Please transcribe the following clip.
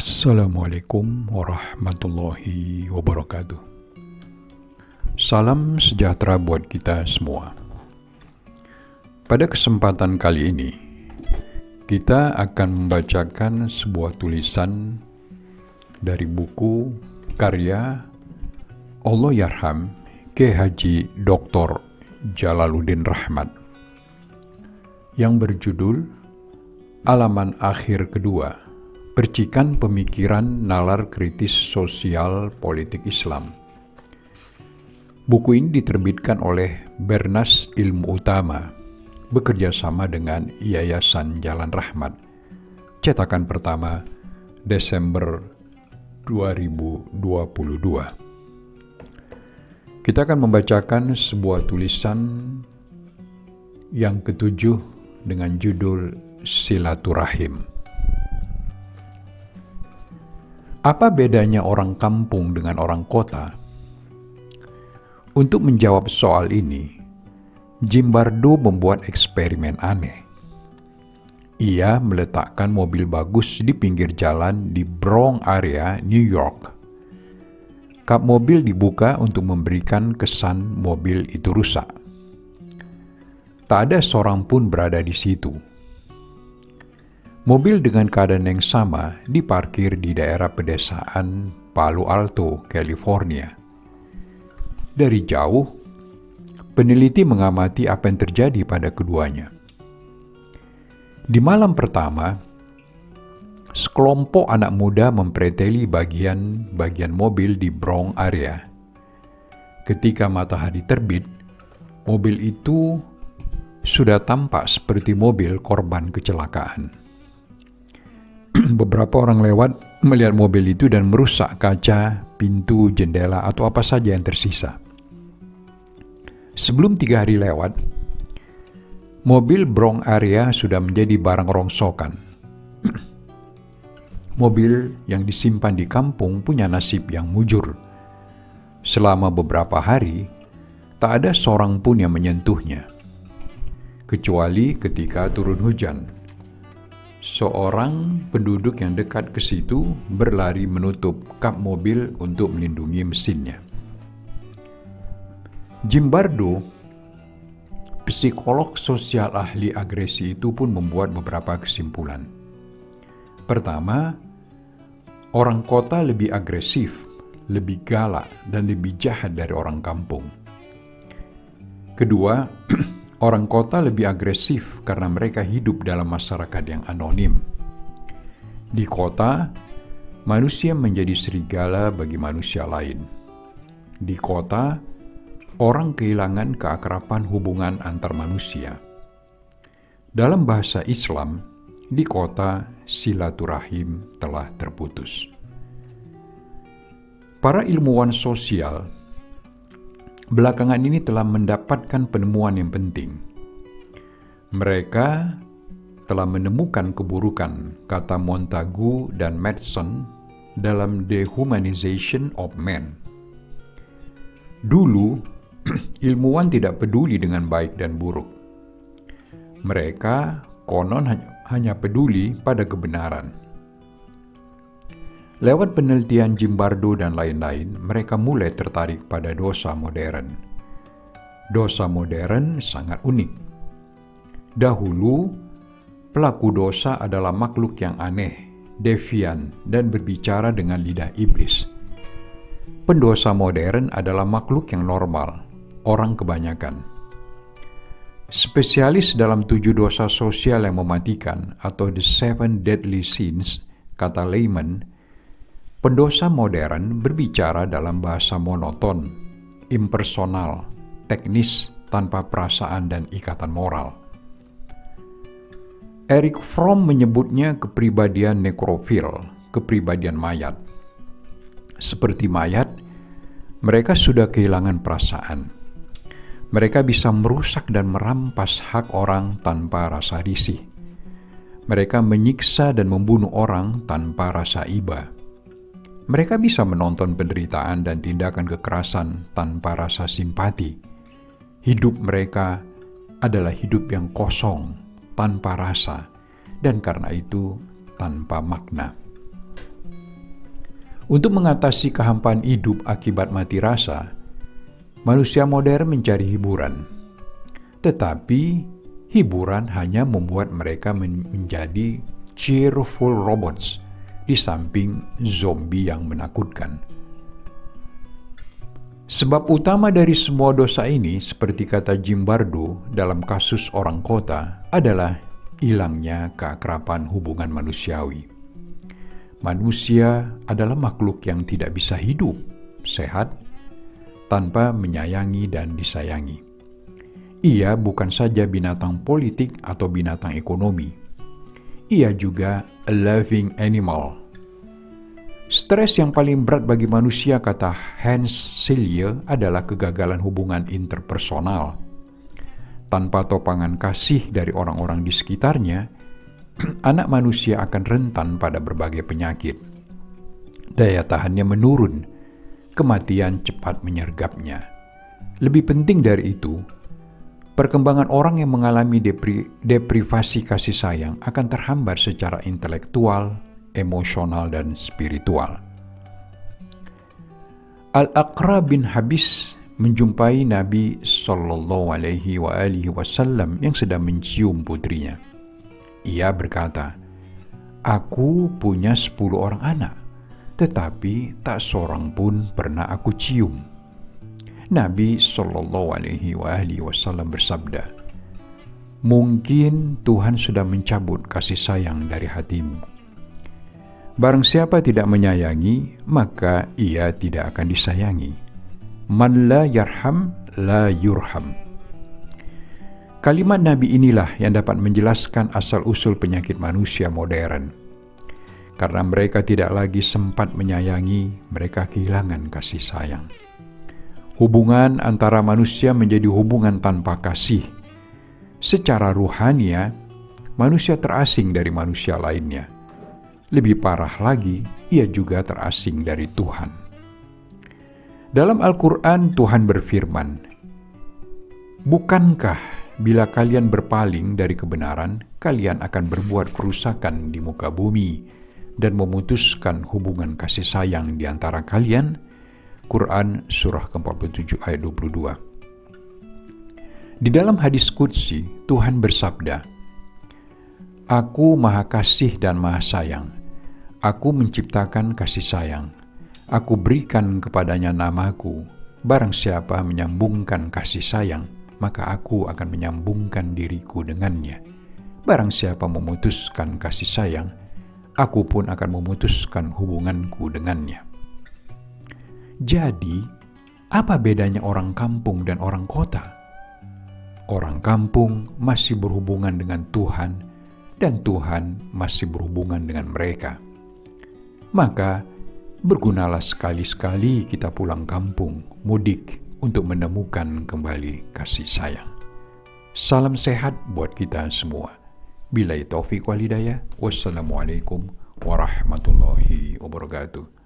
Assalamualaikum warahmatullahi wabarakatuh. Salam sejahtera buat kita semua. Pada kesempatan kali ini, kita akan membacakan sebuah tulisan dari buku karya Allah Yarham K. Haji Dr. Jalaluddin Rahmat yang berjudul Alaman Akhir Kedua Percikan Pemikiran Nalar Kritis Sosial Politik Islam. Buku ini diterbitkan oleh Bernas Ilmu Utama, bekerja sama dengan Yayasan Jalan Rahmat. Cetakan pertama, Desember 2022. Kita akan membacakan sebuah tulisan yang ketujuh dengan judul Silaturahim. Apa bedanya orang kampung dengan orang kota? Untuk menjawab soal ini, Jimbardo membuat eksperimen aneh. Ia meletakkan mobil bagus di pinggir jalan di Bronx area, New York. Kap mobil dibuka untuk memberikan kesan mobil itu rusak. Tak ada seorang pun berada di situ Mobil dengan keadaan yang sama diparkir di daerah pedesaan Palo Alto, California. Dari jauh, peneliti mengamati apa yang terjadi pada keduanya. Di malam pertama, sekelompok anak muda mempreteli bagian-bagian mobil di Bronx area. Ketika matahari terbit, mobil itu sudah tampak seperti mobil korban kecelakaan. beberapa orang lewat melihat mobil itu dan merusak kaca, pintu, jendela, atau apa saja yang tersisa. Sebelum tiga hari lewat, mobil Bronx area sudah menjadi barang rongsokan. mobil yang disimpan di kampung punya nasib yang mujur. Selama beberapa hari, tak ada seorang pun yang menyentuhnya, kecuali ketika turun hujan Seorang penduduk yang dekat ke situ berlari menutup kap mobil untuk melindungi mesinnya. Jimbardo, psikolog sosial ahli agresi itu pun membuat beberapa kesimpulan. Pertama, orang kota lebih agresif, lebih galak, dan lebih jahat dari orang kampung. Kedua, Orang kota lebih agresif karena mereka hidup dalam masyarakat yang anonim. Di kota, manusia menjadi serigala bagi manusia lain. Di kota, orang kehilangan keakraban hubungan antar manusia. Dalam bahasa Islam, di kota silaturahim telah terputus. Para ilmuwan sosial belakangan ini telah mendapatkan penemuan yang penting. Mereka telah menemukan keburukan, kata Montagu dan Madison dalam Dehumanization of Man. Dulu, ilmuwan tidak peduli dengan baik dan buruk. Mereka konon hanya peduli pada kebenaran. Lewat penelitian Jimbardo dan lain-lain, mereka mulai tertarik pada dosa modern. Dosa modern sangat unik. Dahulu, pelaku dosa adalah makhluk yang aneh, devian, dan berbicara dengan lidah iblis. Pendosa modern adalah makhluk yang normal, orang kebanyakan. Spesialis dalam tujuh dosa sosial yang mematikan atau the seven deadly sins, kata Lehman, Pendosa modern berbicara dalam bahasa monoton, impersonal, teknis, tanpa perasaan dan ikatan moral. Eric Fromm menyebutnya kepribadian nekrofil, kepribadian mayat. Seperti mayat, mereka sudah kehilangan perasaan. Mereka bisa merusak dan merampas hak orang tanpa rasa risih. Mereka menyiksa dan membunuh orang tanpa rasa iba mereka bisa menonton penderitaan dan tindakan kekerasan tanpa rasa simpati. Hidup mereka adalah hidup yang kosong, tanpa rasa, dan karena itu tanpa makna. Untuk mengatasi kehampaan hidup akibat mati rasa, manusia modern mencari hiburan. Tetapi hiburan hanya membuat mereka menjadi cheerful robots di samping zombie yang menakutkan. Sebab utama dari semua dosa ini, seperti kata Jim Bardo dalam kasus orang kota, adalah hilangnya keakraban hubungan manusiawi. Manusia adalah makhluk yang tidak bisa hidup sehat tanpa menyayangi dan disayangi. Ia bukan saja binatang politik atau binatang ekonomi. Ia juga a living animal. Stres yang paling berat bagi manusia, kata Hans Selye, adalah kegagalan hubungan interpersonal. Tanpa topangan kasih dari orang-orang di sekitarnya, anak manusia akan rentan pada berbagai penyakit. Daya tahannya menurun, kematian cepat menyergapnya. Lebih penting dari itu, perkembangan orang yang mengalami depri deprivasi kasih sayang akan terhambat secara intelektual, emosional, dan spiritual. Al-Aqra bin Habis menjumpai Nabi Shallallahu Alaihi Wasallam yang sedang mencium putrinya. Ia berkata, Aku punya sepuluh orang anak, tetapi tak seorang pun pernah aku cium. Nabi Shallallahu Alaihi Wasallam bersabda, Mungkin Tuhan sudah mencabut kasih sayang dari hatimu. Barang siapa tidak menyayangi, maka ia tidak akan disayangi. Man la yarham, la yurham. Kalimat Nabi inilah yang dapat menjelaskan asal-usul penyakit manusia modern. Karena mereka tidak lagi sempat menyayangi, mereka kehilangan kasih sayang. Hubungan antara manusia menjadi hubungan tanpa kasih. Secara ruhania, manusia terasing dari manusia lainnya. Lebih parah lagi, ia juga terasing dari Tuhan. Dalam Al-Quran, Tuhan berfirman, "Bukankah Bila kalian berpaling dari kebenaran, kalian akan berbuat kerusakan di muka bumi dan memutuskan hubungan kasih sayang di antara kalian. Quran Surah ke-47 ayat 22 Di dalam hadis Qudsi, Tuhan bersabda, Aku maha kasih dan maha sayang. Aku menciptakan kasih sayang. Aku berikan kepadanya namaku. Barang siapa menyambungkan kasih sayang, maka aku akan menyambungkan diriku dengannya. Barang siapa memutuskan kasih sayang, aku pun akan memutuskan hubunganku dengannya. Jadi, apa bedanya orang kampung dan orang kota? Orang kampung masih berhubungan dengan Tuhan, dan Tuhan masih berhubungan dengan mereka. Maka, bergunalah sekali-sekali kita pulang kampung, mudik, untuk menemukan kembali kasih sayang. Salam sehat buat kita semua. Bila taufik walidayah, wassalamualaikum warahmatullahi wabarakatuh.